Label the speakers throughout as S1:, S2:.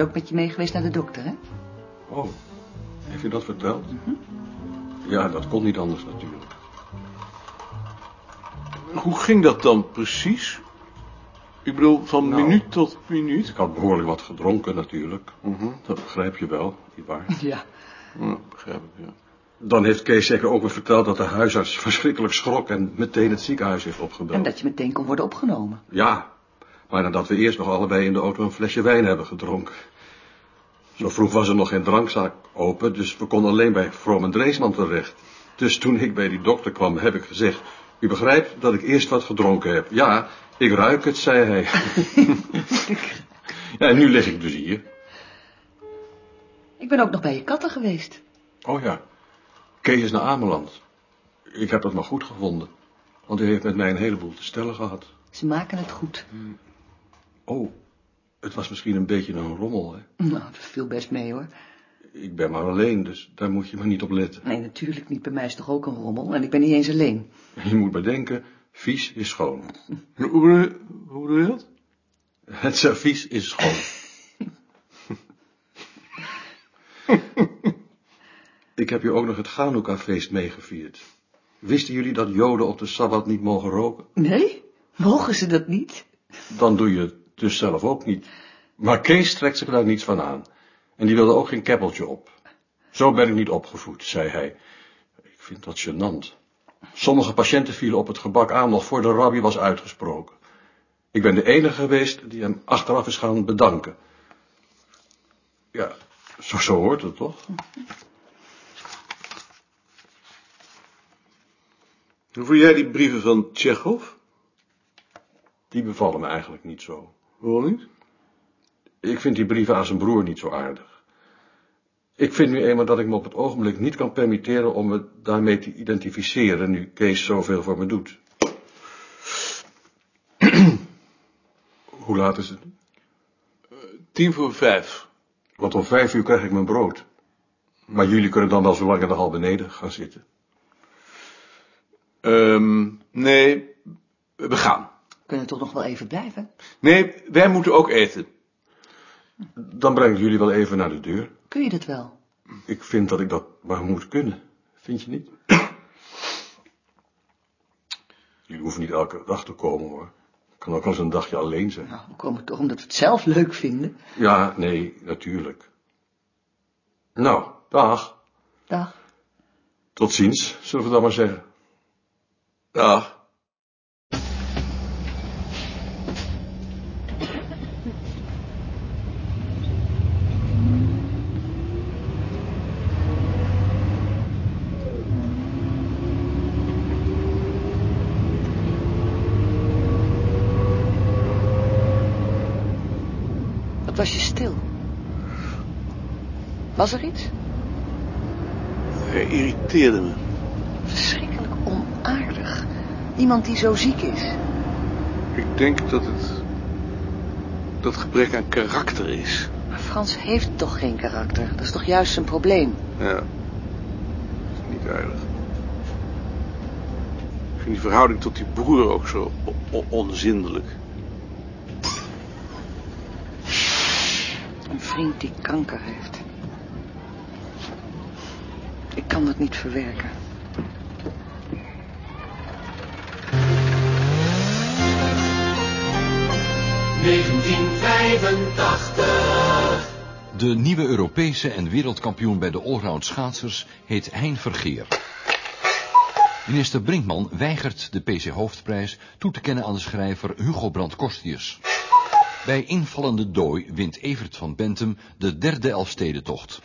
S1: is ook met je mee geweest naar de dokter, hè?
S2: Oh, heeft u dat verteld? Ja, dat kon niet anders natuurlijk.
S3: Hoe ging dat dan precies? Ik bedoel, van
S2: Nou.
S3: minuut tot minuut?
S2: Ik had behoorlijk wat gedronken natuurlijk. Dat begrijp je wel, nietwaar?
S1: Ja.
S3: Ja, begrijp ik, ja.
S2: Dan heeft Kees zeker ook weer verteld dat de huisarts verschrikkelijk schrok en meteen het ziekenhuis heeft opgebeld.
S1: En dat je meteen kon worden opgenomen.
S2: Ja, maar nadat we eerst nog allebei in de auto een flesje wijn hebben gedronken. Zo vroeg was er nog geen drankzaak open, dus we konden alleen bij Vroom en Dreesman terecht. Dus toen ik bij die dokter kwam, heb ik gezegd... U begrijpt dat ik eerst wat gedronken heb. Ja, ik ruik het, zei hij. ja, en nu lig ik dus hier.
S1: Ik ben ook nog bij je katten geweest.
S2: Oh ja, Kees is naar Ameland. Ik heb dat maar goed gevonden. Want hij heeft met mij een heleboel te stellen gehad.
S1: Ze maken het goed.
S2: Oh, het was misschien een beetje een rommel, hè?
S1: Nou, dat viel best mee, hoor.
S2: Ik ben maar alleen, dus daar moet je maar niet op letten.
S1: Nee, natuurlijk niet. Bij mij is toch ook een rommel. En ik ben niet eens alleen.
S2: Je moet bedenken, vies is schoon.
S3: Hoe bedoel, je- hoe je dat?
S2: Het servies is schoon. Ik heb je ook nog het Chanukka-feest meegevierd. Wisten jullie dat joden op de Sabbat niet mogen roken?
S1: Nee? Mogen ze dat niet?
S2: Dan doe je het dus zelf ook niet. Maar Kees trekt zich daar niets van aan. En die wilde ook geen keppeltje op. Zo ben ik niet opgevoed, zei hij. Ik vind dat gênant. Sommige patiënten vielen op het gebak aan nog voor de rabbi was uitgesproken. Ik ben de enige geweest die hem achteraf is gaan bedanken. Ja, zo, zo hoort het toch?
S3: Hoe vond jij die brieven van Tsjechov?
S2: Die bevallen me eigenlijk niet zo.
S3: Waarom niet?
S2: Ik vind die brieven aan zijn broer niet zo aardig. Ik vind nu eenmaal dat ik me op het ogenblik niet kan permitteren om me daarmee te identificeren, nu Kees zoveel voor me doet. Hoe laat is het?
S3: Tien voor vijf.
S2: Want om vijf uur krijg ik mijn brood. Maar jullie kunnen dan wel zo lang in de hal beneden gaan zitten.
S3: Ehm, nee, we gaan.
S1: We kunnen toch nog wel even blijven?
S3: Nee, wij moeten ook eten.
S2: Dan breng ik jullie wel even naar de deur.
S1: Kun je dat wel?
S2: Ik vind dat ik dat maar moet kunnen. Vind je niet? jullie hoeven niet elke dag te komen hoor. Kan ook wel eens een dagje alleen zijn.
S1: Nou, we komen toch omdat we het zelf leuk vinden.
S2: Ja, nee, natuurlijk. Nou, dag.
S1: Dag.
S2: Tot ziens, zullen we dan maar zeggen.
S3: Dag.
S1: Wat was je stil? Was er iets?
S3: Hij irriteerde me.
S1: Verschrikkelijk onaardig. Iemand die zo ziek is.
S3: Ik denk dat het... dat gebrek aan karakter is.
S1: Maar Frans heeft toch geen karakter? Dat is toch juist zijn probleem?
S3: Ja. Dat is niet aardig. Ik vind die verhouding tot die broer ook zo onzindelijk.
S1: Een vriend die kanker heeft. Ik kan dat niet verwerken.
S4: De nieuwe Europese en wereldkampioen bij de allround schaatsers heet Hein Vergeer. Minister Brinkman weigert de PC Hoofdprijs toe te kennen aan de schrijver Hugo Brandt Kostius. Bij invallende dooi wint Evert van Bentum de derde Elfstedentocht.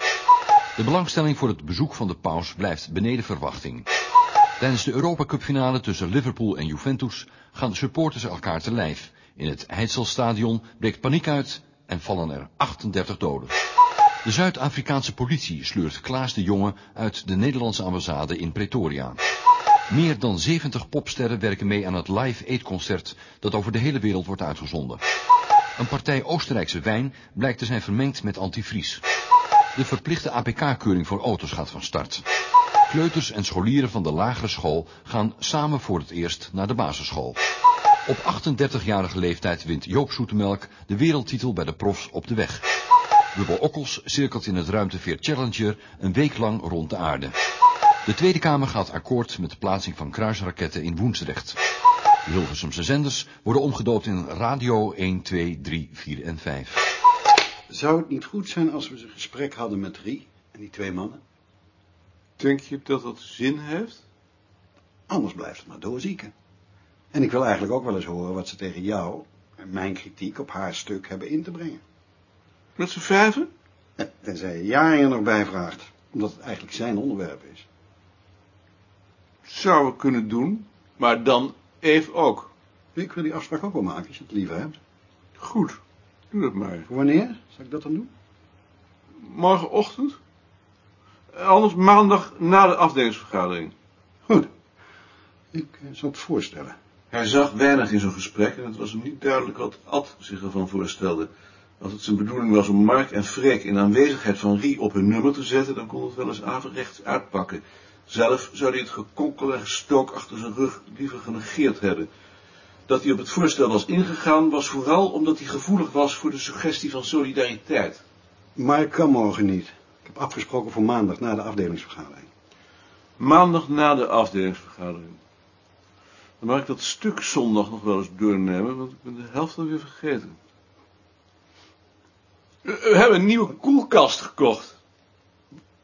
S4: De belangstelling voor het bezoek van de paus blijft beneden verwachting. Tijdens de Europa tussen Liverpool en Juventus gaan de supporters elkaar te lijf. In het Heidselstadion breekt paniek uit en vallen er 38 doden. De Zuid-Afrikaanse politie sleurt Klaas de Jonge uit de Nederlandse ambassade in Pretoria. Meer dan 70 popsterren werken mee aan het Live Aid concert dat over de hele wereld wordt uitgezonden. Een partij Oostenrijkse wijn blijkt te zijn vermengd met antivries. De verplichte APK-keuring voor auto's gaat van start. Kleuters en scholieren van de lagere school gaan samen voor het eerst naar de basisschool. Op 38-jarige leeftijd wint Joop Zoetemelk de wereldtitel bij de profs op de weg. Bubbel Okkels cirkelt in het ruimteveer Challenger een week lang rond de aarde. De Tweede Kamer gaat akkoord met de plaatsing van kruisraketten in Woensdrecht. De Hilversumse zenders worden omgedoopt in Radio 1, 2, 3, 4 en 5.
S5: Zou het niet goed zijn als we een gesprek hadden met Rie en die twee mannen?
S3: Denk je dat dat zin heeft?
S5: Anders blijft het maar doorzieken. En ik wil eigenlijk ook wel eens horen wat ze tegen jou en mijn kritiek op haar stuk hebben in te brengen.
S3: Met z'n vijven?
S5: Tenzij je Jari er nog bij vraagt, omdat het eigenlijk zijn onderwerp is.
S3: Zouden we kunnen doen, maar dan Eve ook.
S5: Ik wil die afspraak ook wel maken, als je het liever hebt.
S3: Goed, doe dat maar.
S5: Wanneer? Zal ik dat dan doen?
S3: Morgenochtend? Anders maandag na de afdelingsvergadering.
S5: Goed. Ik eh, zal het voorstellen.
S3: Hij zag weinig in zo'n gesprek en het was hem niet duidelijk wat Ad zich ervan voorstelde. Als het zijn bedoeling was om Mark en Freek in aanwezigheid van Rie op hun nummer te zetten, dan kon het wel eens averechts uitpakken. Zelf zou hij het gekonkel en gestook achter zijn rug liever genegeerd hebben. Dat hij op het voorstel was ingegaan, was vooral omdat hij gevoelig was voor de suggestie van solidariteit.
S5: Maar ik kan morgen niet. Ik heb afgesproken voor maandag na de afdelingsvergadering.
S3: Maandag na de afdelingsvergadering. Dan mag ik dat stuk zondag nog wel eens doornemen, want ik ben de helft alweer vergeten. We hebben een nieuwe koelkast gekocht.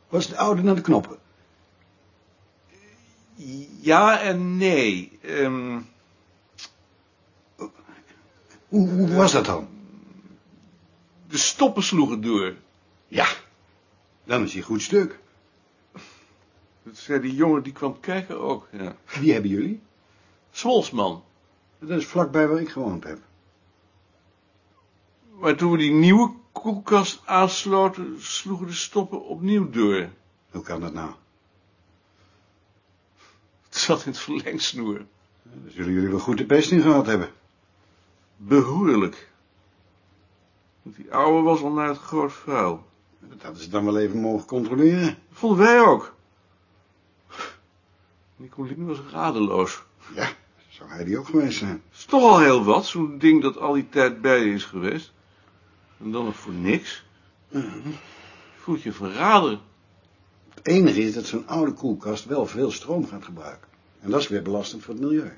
S5: Was de oude naar de knoppen?
S3: Ja en nee. Ehm,
S5: Hoe, hoe was dat dan?
S3: de stoppen sloegen door.
S5: Ja, dan is hij goed stuk.
S3: Dat zei die jongen die kwam kijken ook, ja.
S5: Wie hebben jullie?
S3: Zwolsman.
S5: Dat is vlakbij waar ik gewoond heb.
S3: Maar toen we die nieuwe koelkast aansloten, sloegen de stoppen opnieuw door.
S5: Hoe kan dat nou?
S3: Het zat in het verlengsnoer.
S5: Dan zullen jullie wel goed de pest in gehad hebben.
S3: Behoorlijk. Want die oude was al naar het groot vuil.
S5: Dat hadden ze dan wel even mogen controleren.
S3: Dat vonden wij ook. Nicolien was radeloos.
S5: Ja, zou hij die ook geweest zijn.
S3: is toch al heel wat, zo'n ding dat al die tijd bij je is geweest. En dan nog voor niks. Je voelt je verraden.
S5: Het enige is dat zo'n oude koelkast wel veel stroom gaat gebruiken. En dat is weer belastend voor het milieu.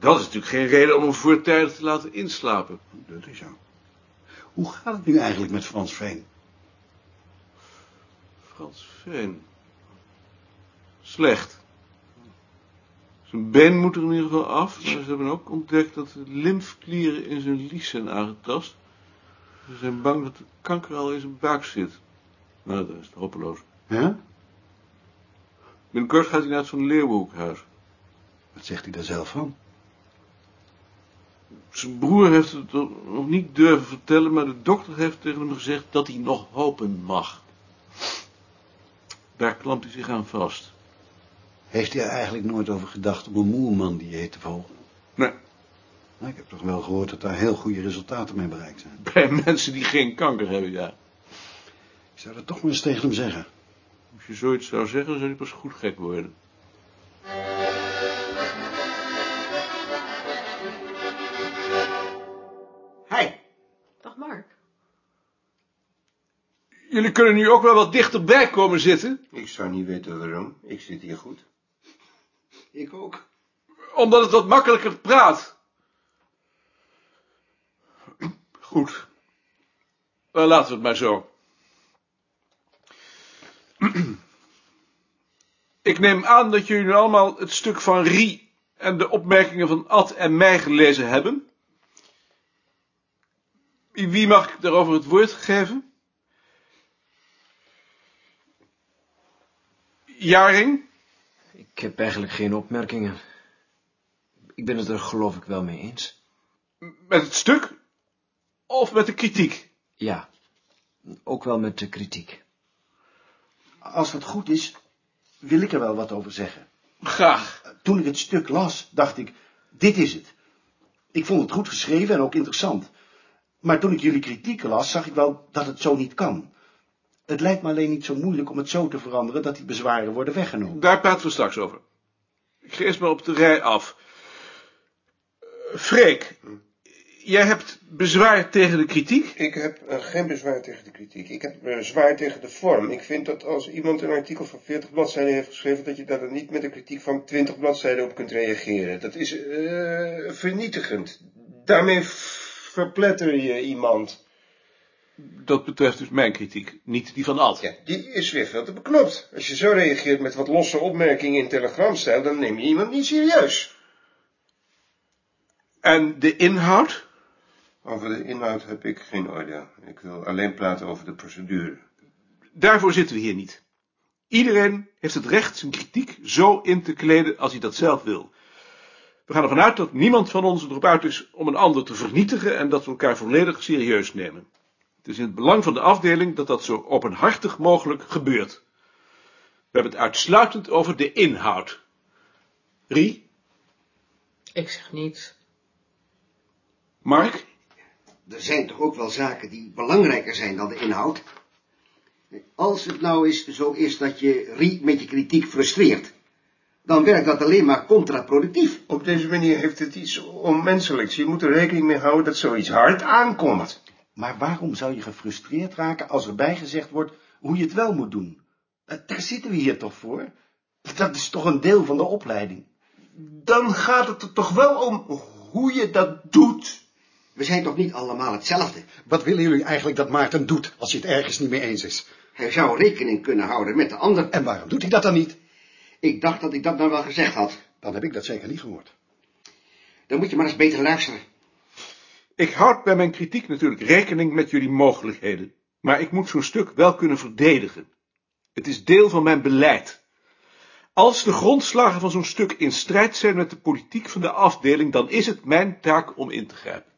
S3: Dat is natuurlijk geen reden om hem voortijdig te laten inslapen.
S5: Dat is zo. Hoe gaat het nu eigenlijk met Frans Veen?
S3: Frans Veen. Slecht. Zijn been moet er in ieder geval af, maar ze hebben ook ontdekt dat de lymfklieren in zijn lies zijn aangetast. Ze zijn bang dat de kanker al in zijn buik zit. Nou, dat is hopeloos.
S5: Ja?
S3: Binnenkort gaat hij naar het Van Leeuwenhoekhuis.
S5: Wat zegt hij daar zelf van?
S3: Zijn broer heeft het nog niet durven vertellen, maar de dokter heeft tegen hem gezegd dat hij nog hopen mag. Daar klampt hij zich aan vast.
S5: Heeft hij er eigenlijk nooit over gedacht om een moerman-dieet te volgen?
S3: Nee,
S5: Nou, ik heb toch wel gehoord dat daar heel goede resultaten mee bereikt zijn.
S3: bij mensen die geen kanker hebben, ja.
S5: Ik zou dat toch maar eens tegen hem zeggen.
S3: Als je zoiets zou zeggen, zou hij pas goed gek worden. Jullie kunnen nu ook wel wat dichterbij komen zitten,
S6: Ik zou niet weten waarom. Ik zit hier goed.
S5: Ik ook.
S3: omdat het wat makkelijker praat. Goed. Dan laten we het maar zo. Ik neem aan dat jullie nu allemaal het stuk van Rie en de opmerkingen van Ad en mij gelezen hebben. Wie- Wie mag ik daarover het woord geven? Jaring?
S7: Ik heb eigenlijk geen opmerkingen. Ik ben het er geloof ik wel mee eens.
S3: Met het stuk? Of met de kritiek?
S7: Ja, ook wel met de kritiek.
S6: Als dat goed is, wil ik er wel wat over zeggen.
S3: Graag.
S6: Toen ik het stuk las, dacht ik, dit is het. Ik vond het goed geschreven en ook interessant. Maar toen ik jullie kritiek las, zag ik wel dat het zo niet kan. Het lijkt me alleen niet zo moeilijk om het zo te veranderen dat die bezwaren worden weggenomen.
S3: Daar praten we straks over. Ik ga eerst maar op de rij af. Eh, Freek, jij hebt bezwaar tegen de kritiek?
S8: Ik heb eh, geen bezwaar tegen de kritiek. Ik heb bezwaar tegen de vorm. Ik vind dat als iemand een artikel van 40 bladzijden heeft geschreven, dat je daar dan niet met een kritiek van 20 bladzijden op kunt reageren. Dat is eh, vernietigend. Daarmee verpletter je iemand.
S3: Dat betreft dus mijn kritiek, niet die van Ad.
S8: Ja, die is weer veel te beknopt. Als je zo reageert met wat losse opmerkingen in telegramstijl, dan neem je iemand niet serieus.
S3: En de inhoud?
S8: Over de inhoud heb ik geen oordeel. Ik wil alleen praten over de procedure.
S3: Daarvoor zitten we hier niet. Iedereen heeft het recht zijn kritiek zo in te kleden als hij dat zelf wil. We gaan ervan uit dat niemand van ons erop uit is om een ander te vernietigen en dat we elkaar volledig serieus nemen. Het is in het belang van de afdeling dat dat zo openhartig mogelijk gebeurt. We hebben het uitsluitend over de inhoud. Rie,
S9: Ik zeg niets.
S3: Mark,
S10: Er zijn toch ook wel zaken die belangrijker zijn dan de inhoud? Als het nou eens zo is dat je Rie met je kritiek frustreert, dan werkt dat alleen maar contraproductief.
S8: Op deze manier heeft het iets onmenselijks. Je moet er rekening mee houden dat zoiets hard aankomt.
S6: Maar waarom zou je gefrustreerd raken als erbij gezegd wordt hoe je het wel moet doen? Eh, Daar zitten we hier toch voor? Dat is toch een deel van de opleiding?
S8: Dan gaat het er toch wel om hoe je dat doet.
S10: We zijn toch niet allemaal hetzelfde?
S5: Wat willen jullie eigenlijk dat Maarten doet als hij het ergens niet mee eens is?
S10: Hij zou rekening kunnen houden met de ander.
S5: En waarom doet hij dat dan niet?
S10: Ik dacht dat ik dat nou wel gezegd had.
S5: Dan heb ik dat zeker niet gehoord.
S10: Dan moet je maar eens beter luisteren.
S3: Ik houd bij mijn kritiek natuurlijk rekening met jullie mogelijkheden, maar ik moet zo'n stuk wel kunnen verdedigen. Het is deel van mijn beleid. Als de grondslagen van zo'n stuk in strijd zijn met de politiek van de afdeling, dan is het mijn taak om in te grijpen.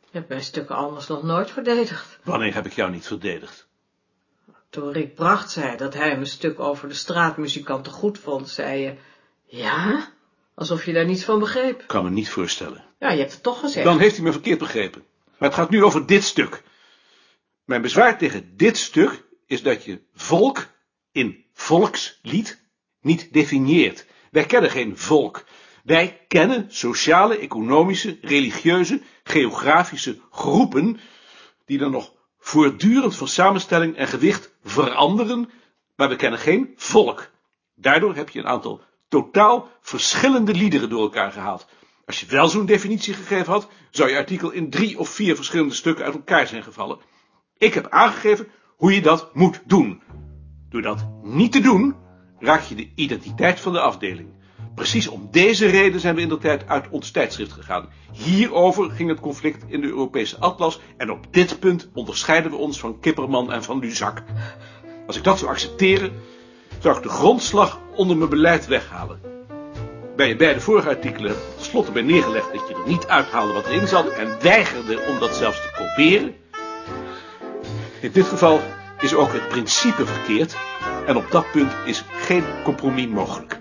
S9: Je hebt mijn stukken anders nog nooit verdedigd.
S3: Wanneer heb ik jou niet verdedigd?
S9: Toen Rick Bracht zei dat hij mijn stuk over de straatmuzikanten goed vond, zei je... Ja? Alsof je daar niets van begreep.
S3: Kan me niet voorstellen.
S9: Ja, je hebt het toch gezegd.
S3: Dan heeft hij me verkeerd begrepen. Maar het gaat nu over dit stuk. Mijn bezwaar tegen dit stuk is dat je volk in volkslied niet definieert. Wij kennen geen volk. Wij kennen sociale, economische, religieuze, geografische groepen die dan nog voortdurend van samenstelling en gewicht veranderen, maar we kennen geen volk. Daardoor heb je een aantal totaal verschillende liederen door elkaar gehaald. Als je wel zo'n definitie gegeven had, zou je artikel in drie of vier verschillende stukken uit elkaar zijn gevallen. Ik heb aangegeven hoe je dat moet doen. Door dat niet te doen, raak je de identiteit van de afdeling. Precies om deze reden zijn we in de tijd uit ons tijdschrift gegaan. Hierover ging het conflict in de Europese atlas en op dit punt onderscheiden we ons van Kipperman en van Luzak. Als ik dat zou accepteren, zou ik de grondslag onder mijn beleid weghalen. Bij je beide vorige artikelen tenslotte bij neergelegd dat je er niet uithaalde wat erin zat en weigerde om dat zelfs te proberen. In dit geval is ook het principe verkeerd en op dat punt is geen compromis mogelijk.